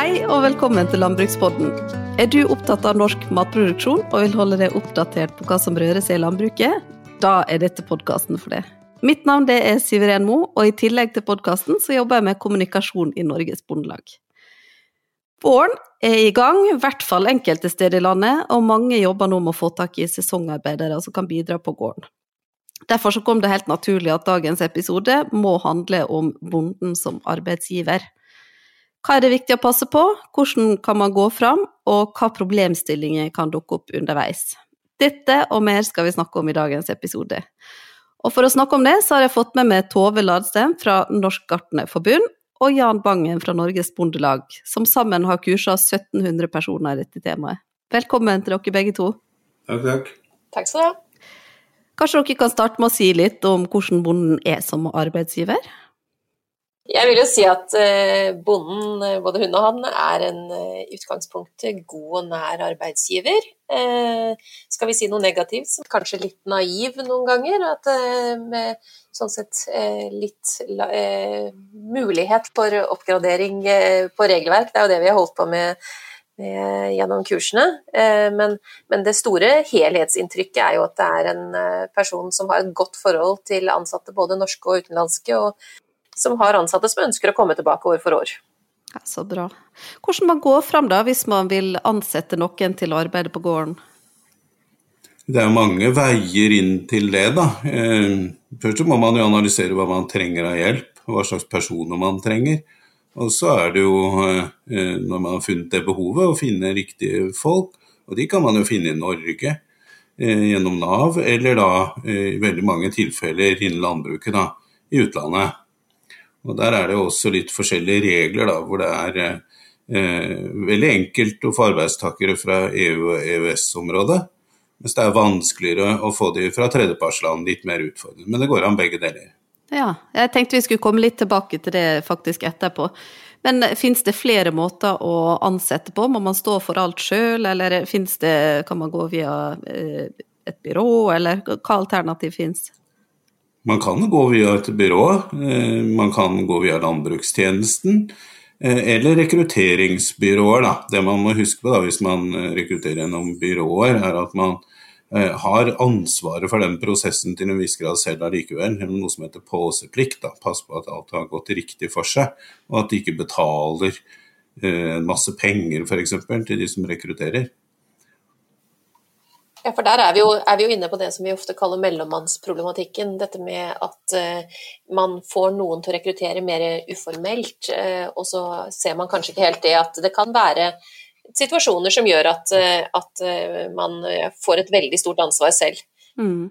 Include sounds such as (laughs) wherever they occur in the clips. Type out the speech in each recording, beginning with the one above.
Hei og velkommen til Landbrukspodden. Er du opptatt av norsk matproduksjon og vil holde deg oppdatert på hva som rører seg i landbruket? Da er dette podkasten for deg. Mitt navn er Siveren Mo, og i tillegg til podkasten så jobber jeg med kommunikasjon i Norges Bondelag. Våren er i gang, i hvert fall enkelte steder i landet, og mange jobber nå med å få tak i sesongarbeidere som kan bidra på gården. Derfor så kom det helt naturlig at dagens episode må handle om bonden som arbeidsgiver. Hva er det viktig å passe på, hvordan kan man gå fram, og hva problemstillinger kan dukke opp underveis? Dette og mer skal vi snakke om i dagens episode. Og for å snakke om det, så har jeg fått med meg Tove Ladsten fra Norsk Gartnerforbund og Jan Bangen fra Norges Bondelag, som sammen har kursa 1700 personer i dette temaet. Velkommen til dere begge to. Takk, takk. Takk skal du ha. Kanskje dere kan starte med å si litt om hvordan bonden er som arbeidsgiver? Jeg vil jo si at eh, bonden, eh, både hun og han, er en eh, i utgangspunktet god og nær arbeidsgiver. Skal vi si noe negativt, kanskje litt naiv noen ganger. At med sånn sett litt mulighet for oppgradering på regelverk. Det er jo det vi har holdt på med gjennom kursene. Men, men, det store helhetsinntrykket er jo at det er en person som har et godt forhold til ansatte, både norske og utenlandske. og som har ansatte som ønsker å komme tilbake år for år. Ja, så bra. Hvordan man går fram da, hvis man vil ansette noen til å arbeide på gården? Det er mange veier inn til det, da. Eh, først må man jo analysere hva man trenger av hjelp, hva slags personer man trenger. Og så er det jo, eh, når man har funnet det behovet, å finne riktige folk. Og de kan man jo finne i Norge eh, gjennom Nav, eller da i veldig mange tilfeller innen landbruket da, i utlandet. Og Der er det også litt forskjellige regler, da, hvor det er eh, veldig enkelt å få arbeidstakere fra EU- og EØS-området. Mens det er vanskeligere å få de fra tredjepartsland, litt mer utfordrende. Men det går an begge deler. Ja, jeg tenkte vi skulle komme litt tilbake til det faktisk etterpå. Men fins det flere måter å ansette på? Må man stå for alt sjøl, eller det, kan man gå via eh, et byrå, eller hva alternativ fins? Man kan gå via et byrå, eh, man kan gå via landbrukstjenesten. Eh, eller rekrutteringsbyråer. Da. Det man må huske på da, hvis man eh, rekrutterer gjennom byråer, er at man har ansvaret for den prosessen til en viss grad selv allikevel, gjennom noe som heter påseplikt. Pass på at alt har gått riktig for seg, og at de ikke betaler masse penger f.eks. til de som rekrutterer. Ja, for der er vi, jo, er vi, jo, inne på det som vi ofte kaller mellommannsproblematikken. Dette med at uh, man får noen til å rekruttere mer uformelt, uh, og så ser man kanskje ikke helt det at det kan være situasjoner som gjør at, uh, at man får et veldig stort ansvar selv. Mm.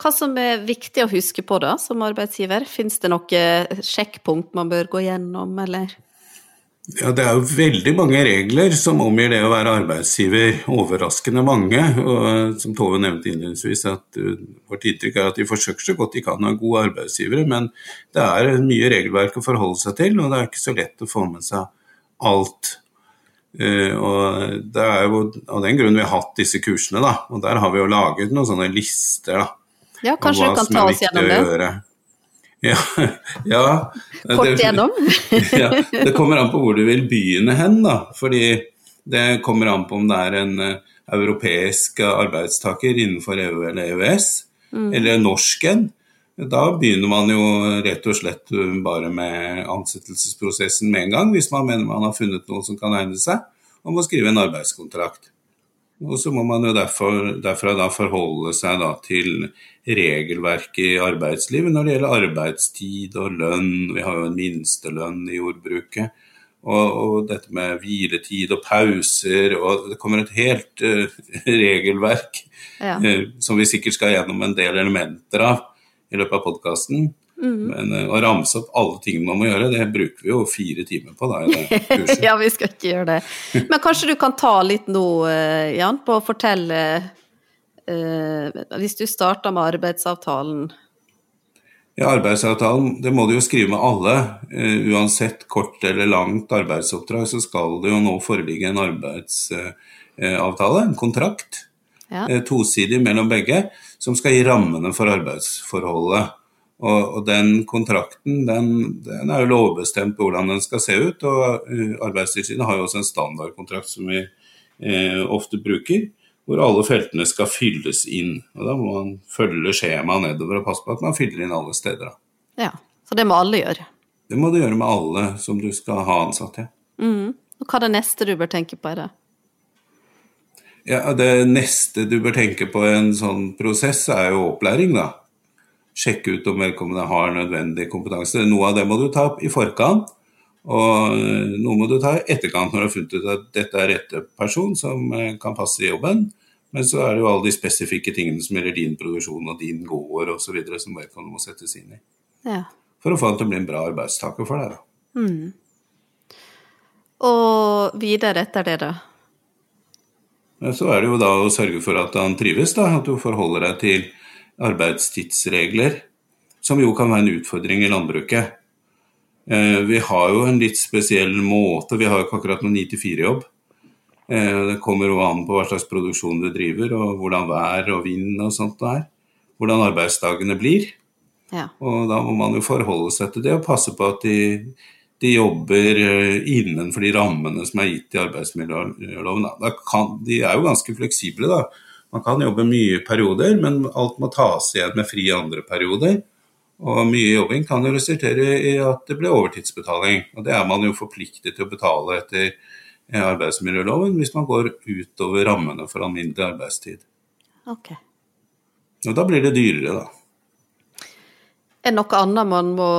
Hva som er viktig å huske på da, som arbeidsgiver? Fins det noe sjekkpunkt man bør gå gjennom, eller? Ja, Det er jo veldig mange regler som omgir det å være arbeidsgiver. Overraskende mange. og Som Tove nevnte innledningsvis, at uh, vårt inntrykk er at de forsøker så godt de kan å være gode arbeidsgivere, men det er mye regelverk å forholde seg til, og det er ikke så lett å få med seg alt. Uh, og Det er jo av den grunn vi har hatt disse kursene, da. Og der har vi jo laget noen sånne lister da. Ja, kanskje du kan ta oss gjennom det? Ja, (laughs) ja. Kort gjennom? (laughs) ja, det kommer an på hvor du vil begynne hen, da. Fordi det kommer an på om det er en uh, europeisk arbeidstaker innenfor EU eller EØS, mm. eller norsk en. Da begynner man jo rett og slett bare med ansettelsesprosessen med en gang, hvis man mener man har funnet noe som kan egne seg, om å skrive en arbeidskontrakt. Og så må man jo derfor, derfra da forholde seg da til regelverket i arbeidslivet når det gjelder arbeidstid og lønn. Vi har jo en minstelønn i jordbruket. Og, og, dette med hviletid og pauser, og det kommer et helt uh, regelverk ja. uh, som vi sikkert skal gjennom en del elementer av i løpet av podkasten. Mm. Men uh, å ramse opp alle tingene man må gjøre, det bruker vi jo fire timer på. Da, (laughs) ja, vi skal ikke gjøre det. Men kanskje du kan ta litt nå, uh, Jan, på å fortelle uh, Hvis du starter med arbeidsavtalen. Ja, arbeidsavtalen, det må du jo skrive med alle. uansett kort eller langt arbeidsoppdrag, så skal det jo nå foreligge en arbeidsavtale, en kontrakt. Ja. Tosidig mellom begge, som skal gi rammene for arbeidsforholdet. Og, og den kontrakten den, den, er jo lovbestemt på hvordan den skal se ut. Og uh, Arbeidstilsynet har jo også en standardkontrakt som vi eh, ofte bruker, hvor alle feltene skal fylles inn. Og Da må man følge skjemaet nedover og passe på at man fyller inn alle steder. Ja, Så det må alle gjøre? Det må du gjøre med alle som du skal ha ansatt. Ja. Mm. Og hva er det neste du bør tenke på i det? Ja, Det neste du bør tenke på i en sånn prosess, er jo opplæring, da sjekke ut om vedkommende har nødvendig kompetanse. Noe av det må du ta opp i forkant, og eh, noe må du ta i etterkant når du har funnet ut at dette er rette person som eh, kan passe i jobben. Men så er det jo alle de spesifikke tingene som gjelder din produksjon og din gård osv. som vedkommende må settes inn i. Ja. For å få han til å bli en bra arbeidstaker for deg, da. Mm. Og videre etter det, da? Så er det jo da å sørge for at han trives, da. At du forholder deg til arbeidstidsregler, som jo kan være en utfordring i landbruket. Eh, vi har jo en litt spesiell måte, vi har jo ikke akkurat noen 9-4-jobb. Eh, det kommer jo an på hva slags produksjon du driver, og hvordan vær og vind og sånt det er. Hvordan arbeidsdagene blir. Ja. Og da må man jo forholde seg til det og passe på at de, de jobber eh, innenfor de rammene som er gitt i arbeidsmiljøloven. de er jo ganske fleksible, da. Man kan jobbe mye perioder, men alt må tas igjen med fri andre perioder. Og mye jobbing kan jo resultere i at det blir overtidsbetaling. Og det er man jo forpliktet til å betale etter eh, arbeidsmiljøloven hvis man går utover rammene for alminnelig arbeidstid. Ok. Og da blir det dyrere, da. Er det noe annet man må,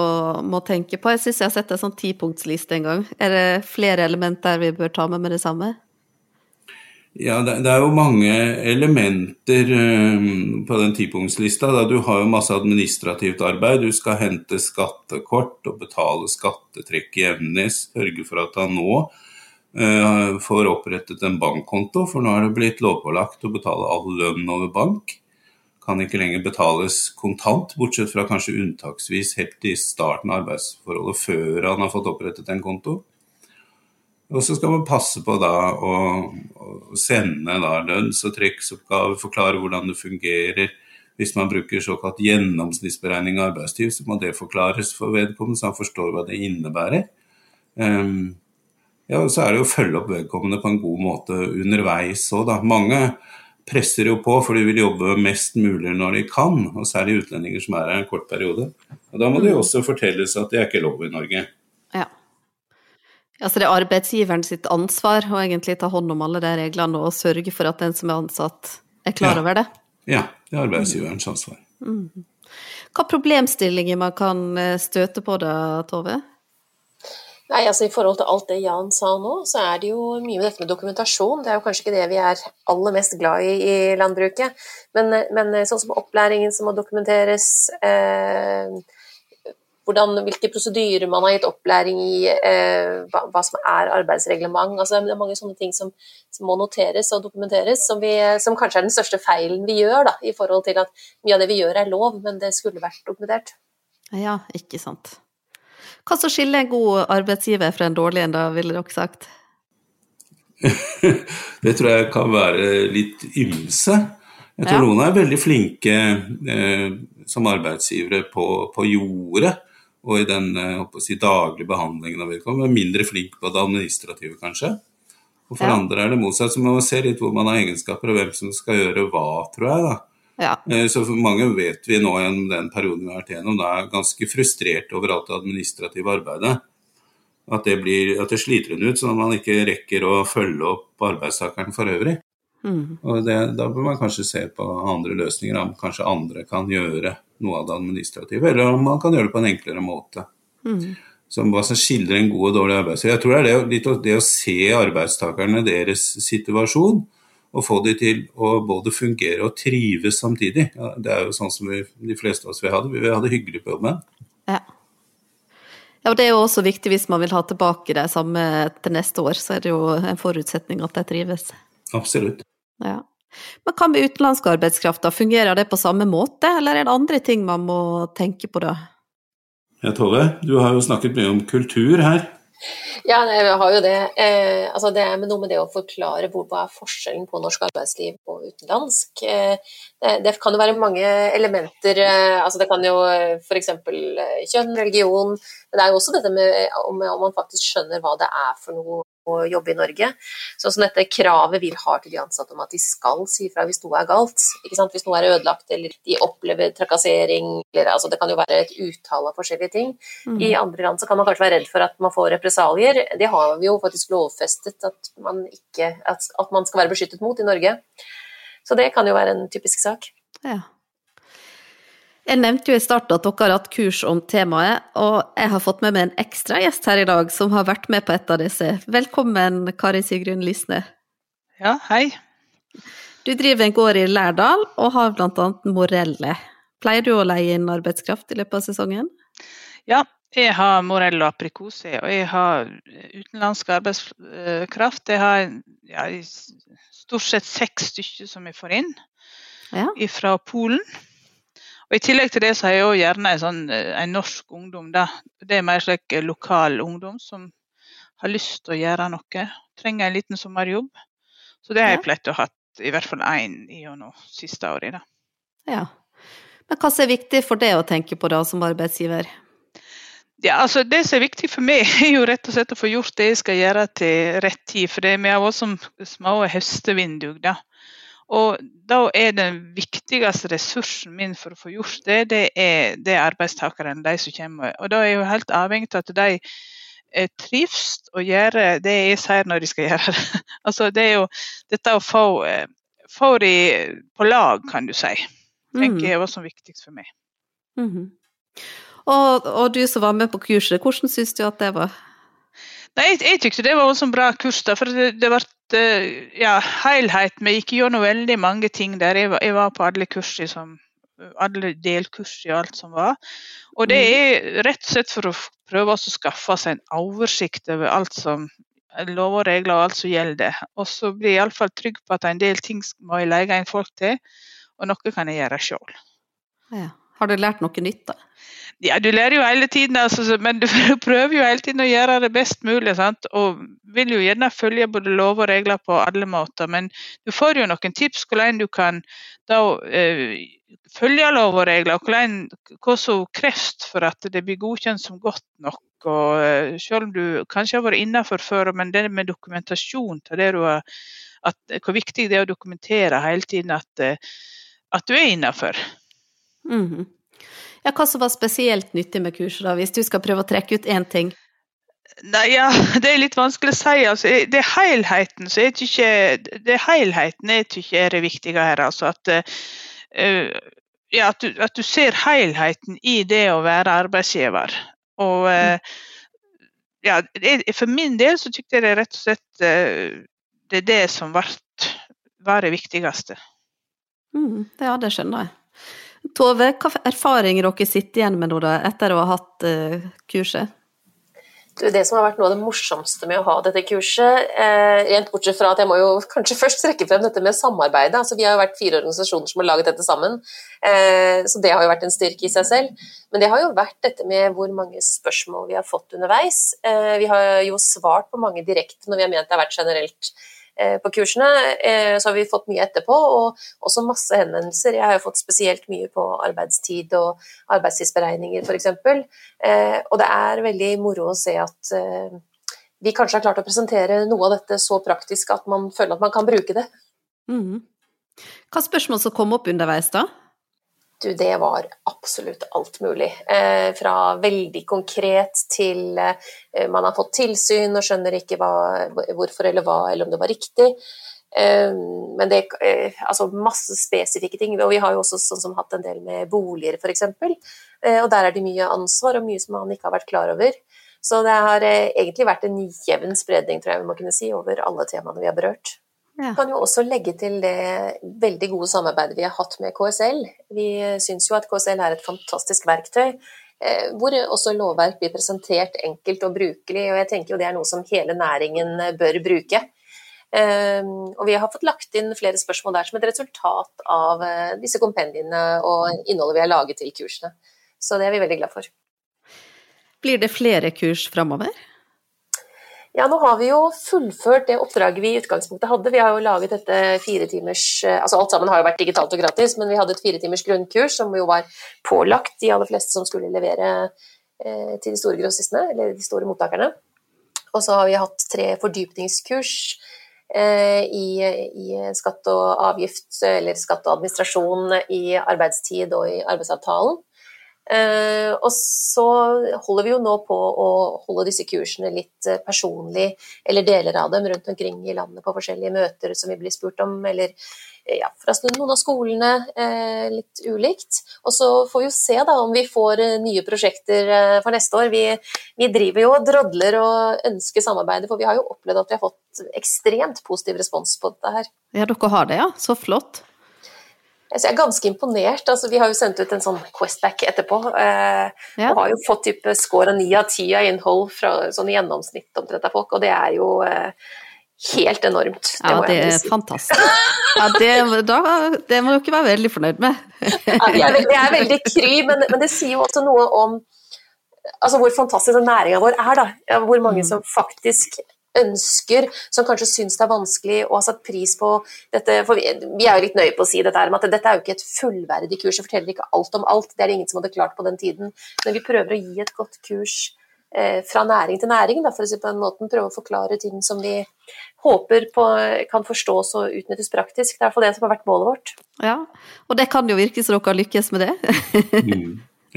må tenke på? Jeg syns jeg har sett en sånn tipunktsliste en gang. Er det flere elementer vi bør ta med med det samme? Ja, det, er jo mange elementer um, på den tipunktslista. Du har jo masse administrativt arbeid. Du skal hente skattekort og betale skattetrekk jevnlig. Sørge for at han nå uh, får opprettet en bankkonto, for nå er det blitt lovpålagt å betale all lønn over bank. Kan ikke lenger betales kontant, bortsett fra kanskje unntaksvis helt i starten av arbeidsforholdet før han har fått opprettet en konto. Og så skal man passe på da å, å sende da lønns- og trekksoppgaver, forklare hvordan det fungerer. Hvis man bruker såkalt gjennomsnittsberegning av arbeidstid, så må det forklares for vedkommende, så han forstår hva det innebærer. Um, ja, og så er det å følge opp vedkommende på en god måte underveis òg, da. Mange presser jo på, for de vil jobbe mest mulig når de kan, og særlig utlendinger som er her en kort periode. Og Da må det jo også fortelles at det er ikke lov i Norge. Ja. Altså det er arbeidsgiveren sitt ansvar å egentlig ta hånd om alle de reglene og sørge for at den som er ansatt, er klar ja. over det? Ja, det er arbeidsgiverens ansvar. Mm. Hva problemstillinger man kan eh, støte på da, Tove? Nei, altså I forhold til alt det Jan sa nå, så er det jo mye med dette med dokumentasjon. Det er jo kanskje ikke det vi er aller mest glad i i landbruket. Men, eh, men eh, sånn som opplæringen som må dokumenteres, eh, hvordan, hvilke prosedyrer man har gitt opplæring i, eh, hva, hva, som er arbeidsreglement. Altså, det er mange sånne ting som, som må noteres og dokumenteres, som, vi, som, kanskje er den største feilen vi gjør, da, i forhold til at mye av det vi gjør er lov, men det skulle vært dokumentert. Ja, ikke sant. Hva som skiller en god arbeidsgiver fra en dårlig en, da, ville dere sagt? (laughs) det tror jeg kan være litt ymse. Jeg tror ja. noen er veldig flinke eh, som arbeidsgivere på, på jordet og i den eh, si, daglige behandlingen av vedkommende. Mindre flink på det administrative, kanskje. Og for ja. andre er det motsatt, så man må se litt hvor man har egenskaper, og hvem som skal gjøre hva, tror jeg. da. Ja. Eh, så for mange vet vi nå gjennom den perioden vi har vært gjennom, da er ganske frustrert over alt det administrative arbeidet. At det, blir, at det sliter en ut, sånn at man ikke rekker å følge opp arbeidstakeren for øvrig. Mm. Og det, Da bør man kanskje se på andre løsninger, om kanskje andre kan gjøre noe av det administrative, eller om man kan gjøre det på en enklere måte. Mm. Som hva som skildrer en god og dårlig arbeidsgiver. Jeg tror det er det, det å se arbeidstakerne, deres situasjon, og få de til å både fungere og trives samtidig. Ja, det er jo sånn som vi, de fleste av oss. Vi vil ha det hyggelig på jobben. Ja. ja, og det er jo også viktig hvis man vil ha tilbake det samme til neste år, så er det jo en forutsetning at de trives. Absolutt. Ja. Men hva med utenlandsk arbeidskraft, da? Fungerer det på samme måte, eller er det andre ting man må tenke på da? Ja, Tove, du har jo snakket mye om kultur her. Ja, jeg har jo det. Eh, altså det er noe med det å forklare hvor, hva er forskjellen på norsk arbeidsliv og utenlandsk. Eh, det, det, kan jo være mange elementer. Eh, altså det kan jo f.eks. Eh, kjønn, religion. Men det er jo også dette med om, om man faktisk skjønner hva det er for noe å jobbe i Norge. Sånn som dette kravet vi har til de ansatte om at de skal si fra hvis noe er galt. Hvis noe er ødelagt eller de opplever trakassering. Eller, altså det kan jo være et utall av forskjellige ting. Mm. I andre land så kan man kanskje være redd for at man får represalier. Det har vi jo faktisk lovfestet at man, ikke, at, at man skal være beskyttet mot i Norge. Så det kan jo være en typisk sak. Ja. Jeg nevnte jo i starten at dere har hatt kurs om temaet, og jeg har fått med meg en ekstra gjest her i dag som har vært med på et av disse. Velkommen, Kari Sigrun Lisne. Ja, hei. Du driver en gård i Lærdal og har blant annet morelle. Pleier du å leie inn arbeidskraft i løpet av sesongen? Ja, jeg har morell og aprikose, og jeg har utenlandsk arbeidskraft. Jeg har ja, stort sett seks stykker som jeg får inn ja. fra Polen. Og I tillegg til det så har jeg òg gjerne en, sånn, eh, en norsk ungdom. Da. Det er mer slik eh, lokal ungdom som har lyst til å gjøre noe. Trenger en liten sommerjobb. Så det har jeg pleid å ha i hvert fall én nå siste året. Da. Ja. Men hva er viktig for deg å tenke på da som arbeidsgiver? Ja, altså Det som er viktig for meg, (laughs) er jo rett og slett å få gjort det jeg skal gjøre til rett tid. For det er vi har vært som små høstevinduer da. Og da er den viktigste ressursen min for å få gjort det, det er, det er arbeidstakerne, de som kommer. Og da er jeg jo helt avhengig av at de eh, trives og gjør det jeg sier når de skal (laughs) gjøre det. altså det er jo dette å få, eh, få de på lag, kan du si, tenker mm. jeg er også viktigst for meg. Mm -hmm. Og, og, du som var med på kurset, hvordan syns du at det var? Nei, jeg, jeg tykte det var også en bra kurs. Da, for det, det ble eh, ja, helhet. Vi gikk gjennom veldig mange ting der. Jeg var, jeg var på alle kurs som alle delkurs i alt som var. Og det mm. er rett og slett for å prøve å skaffe seg en oversikt over alt som lover og regler og alt som gjelder. Og så blir jeg iallfall trygg på at en del ting må jeg leie inn folk til, og noe kan jeg gjøre sjøl. Ja. Har du lært noe nytt, da? Ja, du lærer jo hele tiden, altså, men du (laughs) prøver jo hele tiden å gjøre det best mulig. Sant? Og vil jo gjerne følge både lov og regler på alle måter. Men du får jo noen tips hvordan du kan da eh, følge lov og regler, og hvordan, hva som kreves for at det blir godkjent som godt nok. Og eh, selv om du kanskje har vært innenfor før, men det med dokumentasjon til det du har at, Hvor viktig det er å dokumentere hele tiden at, eh, at du er innenfor. Mm -hmm. Ja, hva som var spesielt nyttig med kurset, da, hvis du skal prøve å trekke ut én ting? Nei, ja, (laughs) Det er litt vanskelig å si. Altså, det er helheten som jeg tykker det er helheten jeg tykker er det viktige her. Altså, at, uh, ja, at, du, at, du, ser helheten i det å være arbeidsgiver. Og uh, ja, For min del så tykte jeg det rett og slett uh, det er det som var, var det viktigste. Mm, ja, det skjønner jeg. Tove, hva erfaringer dere sitter igjen med nå da, etter å ha hatt uh, kurset? det som har vært noe av det morsomste med å ha dette kurset, eh, rent bortsett fra at jeg må jo kanskje først trekke frem dette med samarbeidet. Altså, vi har jo vært fire organisasjoner som har laget dette sammen, eh, så det har jo vært en styrke i seg selv. Men det har jo vært dette med hvor mange spørsmål vi har fått underveis. Eh, vi har jo svart på mange direkte når vi har ment det har vært generelt Eh, på kursene. Eh, så har vi fått mye etterpå, og også masse henvendelser. Jeg har jo fått spesielt mye på arbeidstid og arbeidstidsberegninger f.eks. Eh, og det er veldig moro å se at vi kanskje har klart å presentere noe av dette så praktisk at man føler at man kan bruke det. Mm. Hva spørsmål som kom opp underveis da? Du, det var absolutt alt mulig. Eh, fra veldig konkret til eh, man har fått tilsyn og skjønner ikke hva, hvorfor eller hva, eller om det var riktig. Eh, men det eh, Altså masse spesifikke ting. Og vi har jo også sånn som hatt en del med boliger, f.eks. Eh, og der er det mye ansvar og mye som man ikke har vært klar over. Så det har eh, egentlig vært en jevn spredning, tror jeg vi må kunne si, over alle temaene vi har berørt. Ja. kan jo også legge til det veldig gode samarbeidet vi har hatt med KSL. Vi syns jo at KSL er et fantastisk verktøy, eh, hvor også lovverk blir presentert enkelt og brukelig. og jeg tenker jo Det er noe som hele næringen bør bruke. Eh, og Vi har fått lagt inn flere spørsmål der som et resultat av eh, disse kompendiene og innholdet vi har laget til kursene. Så det er vi veldig glad for. Blir det flere kurs framover? Ja, nå har vi jo fullført det oppdraget vi i utgangspunktet hadde. Vi har jo laget dette fire timers eh, Altså alt sammen har jo vært digitalt og gratis, men vi hadde et fire timers grunnkurs som jo var pålagt de aller fleste som skulle levere eh, til de store grossistene, eller de store mottakerne. Og så har vi hatt tre fordypningskurs eh, i, i, skatt og avgift, eller skatt og administrasjon i arbeidstid og i arbeidsavtalen. Uh, og så holder vi jo nå på å holde disse kursene litt uh, personlig, eller deler av dem rundt omkring i landet på forskjellige møter som vi blir spurt om, eller uh, ja, fra noen av skolene, litt ulikt. Og så får vi jo se da om vi får nye prosjekter for neste år. Vi, vi driver jo og drodler og ønsker samarbeidet, for vi har jo opplevd at vi har fått ekstremt positiv respons på dette her. Ja, dere har det, ja. Så flott. Så jeg er ganske imponert. Altså, vi har jo sendt ut en sånn Questback etterpå. Eh, ja. Og har jo fått type score av ni av ti av innhold fra sånn gjennomsnitt omtrent av folk, og det er jo eh, helt enormt. Det ja, det er si. fantastisk. Ja, det, da, det må dere være veldig fornøyd med. ja, jeg er veldig, jeg er veldig kry, men, men, det sier jo også noe om altså, hvor fantastisk næringa vår er. da. Hvor mange mm. som faktisk ønsker, som kanskje syns det er vanskelig og har satt pris på dette. For vi, vi er jo litt nøye på å si dette her, at dette er jo ikke et fullverdig kurs, det forteller ikke alt om alt. Det er det ingen som hadde klart på den tiden. Men vi prøver å gi et godt kurs eh, fra næring til næring, da, for å si på den måten. Prøve å forklare ting som vi håper på, kan forstås og utnyttes praktisk. Det er iallfall det som har vært målet vårt. Ja, og det kan jo virke som dere har lykkes med det.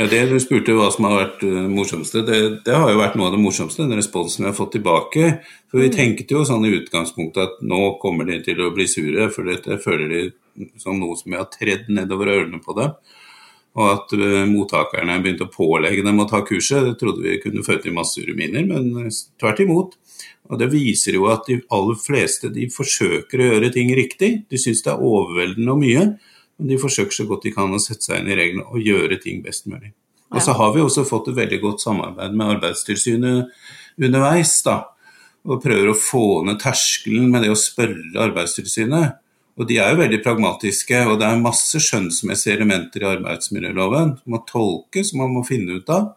Ja, Det du spurte hva som har vært det uh, morsomste, det, det, har jo vært noe av det morsomste, den responsen vi har fått tilbake. For vi mm. tenkte jo sånn i utgangspunktet at nå kommer de til å bli sure, for dette føler de som noe som vi har tredd nedover ørene på dem. Og at uh, mottakerne begynte å pålegge dem å ta kurset, det trodde vi kunne føre til masse ureminer, men uh, tvert imot. Og Det viser jo at de aller fleste de forsøker å gjøre ting riktig. De syns det er overveldende og mye. Men de forsøker så godt de kan å sette seg inn i reglene og gjøre ting best mulig. Og så har vi også fått et veldig godt samarbeid med Arbeidstilsynet underveis. da, Og prøver å få ned terskelen med det å spørre Arbeidstilsynet. Og de er jo veldig pragmatiske, og det er masse skjønnsmessige elementer i arbeidsmiljøloven som må tolkes, som man må finne ut av.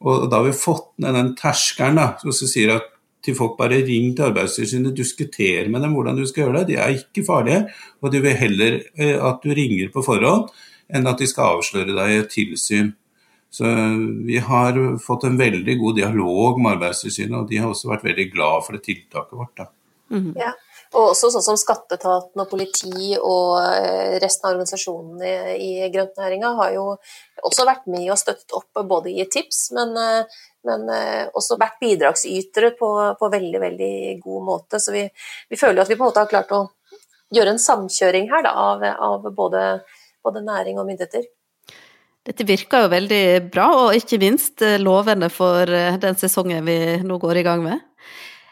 Og da har vi fått ned den terskelen da, som sier at til folk bare ring til Arbeidstilsynet, diskuter med dem hvordan du skal gjøre det. De er ikke farlige, og de vil heller eh, at du ringer på forhånd enn at de skal avsløre deg i et tilsyn. Så vi har fått en veldig god dialog med Arbeidstilsynet, og de har også vært veldig glad for det tiltaket vårt. Mm. Ja. Og også sånn som Skatteetaten og politi og eh, resten av organisasjonene i grøntnæringa har jo også vært med og støttet opp både i tips, men, eh, men eh, også vært bidragsytere på, på, veldig veldig god måte. Så vi, vi, føler at vi på en måte har klart å gjøre en samkjøring her da, av, av både, både næring og myndigheter. Dette virker jo veldig bra, og ikke minst lovende for den sesongen vi nå går i gang med.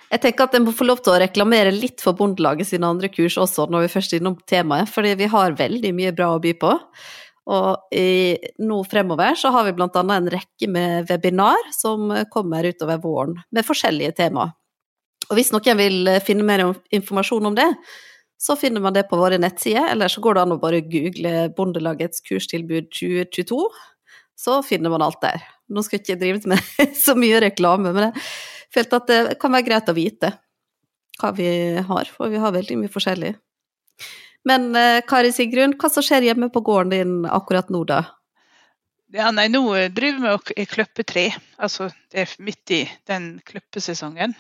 Jeg tenker at jeg må få lov til å reklamere litt for Bondelaget sine andre kurs også, når vi først er innom temaet, fordi vi har veldig mye bra å by på. Og i, nå fremover så har vi annet en rekke med webinar som kommer utover våren, med forskjellige temaer. Og hvis noen vil finne mer informasjon om det, så finner man det på våre nettsider, eller så går det an å bare google Bondelagets kurstilbud 2022, så finner man alt der. Nå skal jeg ikke drive med (laughs) så mye reklame, men det følte at det kan være greit å vite hva vi har, for vi har veldig mye forskjellig. Men eh, Kari Sigrun, hva som skjer hjemme på gården din akkurat nå, da? Ja, nei, nå driver vi og klipper tre. Altså, det er midt i den klippesesongen.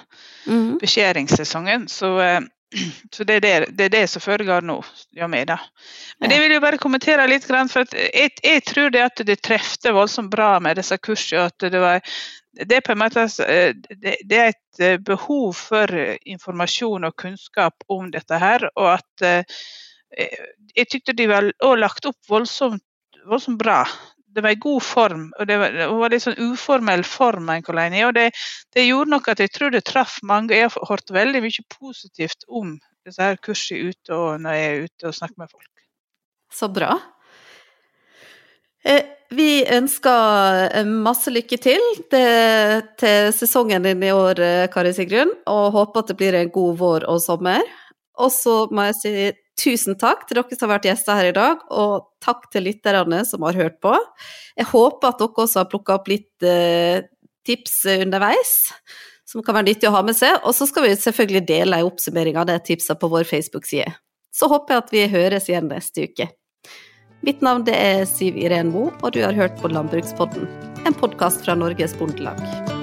Mm. Beskjæringssesongen. Så, eh, (clears throat) så det, er det, det, er det, som foregår nå. Ja, med, da. Men jeg vil jo bare kommentere litt, for jeg, jeg tror det at det trefte voldsomt bra med disse kursene. At det var det er måte eh, det er et eh, behov for informasjon og kunnskap om dette her. Og at eh, jeg tykte de var lagt opp voldsomt, voldsomt bra. Det var i god form, og det var, det var litt sånn uformell form. Og det, det, gjorde nok at jeg tror det traff mange. Jeg har hørt veldig mye positivt om disse her kursene ute og når jeg er ute og snakker med folk. Så bra. Eh, vi ønsker eh, masse lykke til til sesongen din i år, eh, Kari Sigrun, og håper at det blir en god vår og sommer. Og så må jeg si tusen takk til dere som har vært gjester her i dag, og takk til lytterne som har hørt på. Jeg håper at dere også har plukka opp litt tips underveis. som kan være nyttig å ha med seg. Og så skal vi selvfølgelig dele en oppsummering av de tipsene på vår Facebook-side. Så håper jeg at vi høres igjen neste uke. Mitt navn er Siv Iren Moe, og du har hørt på Landbrukspodden, en podkast fra Norges Bondelag.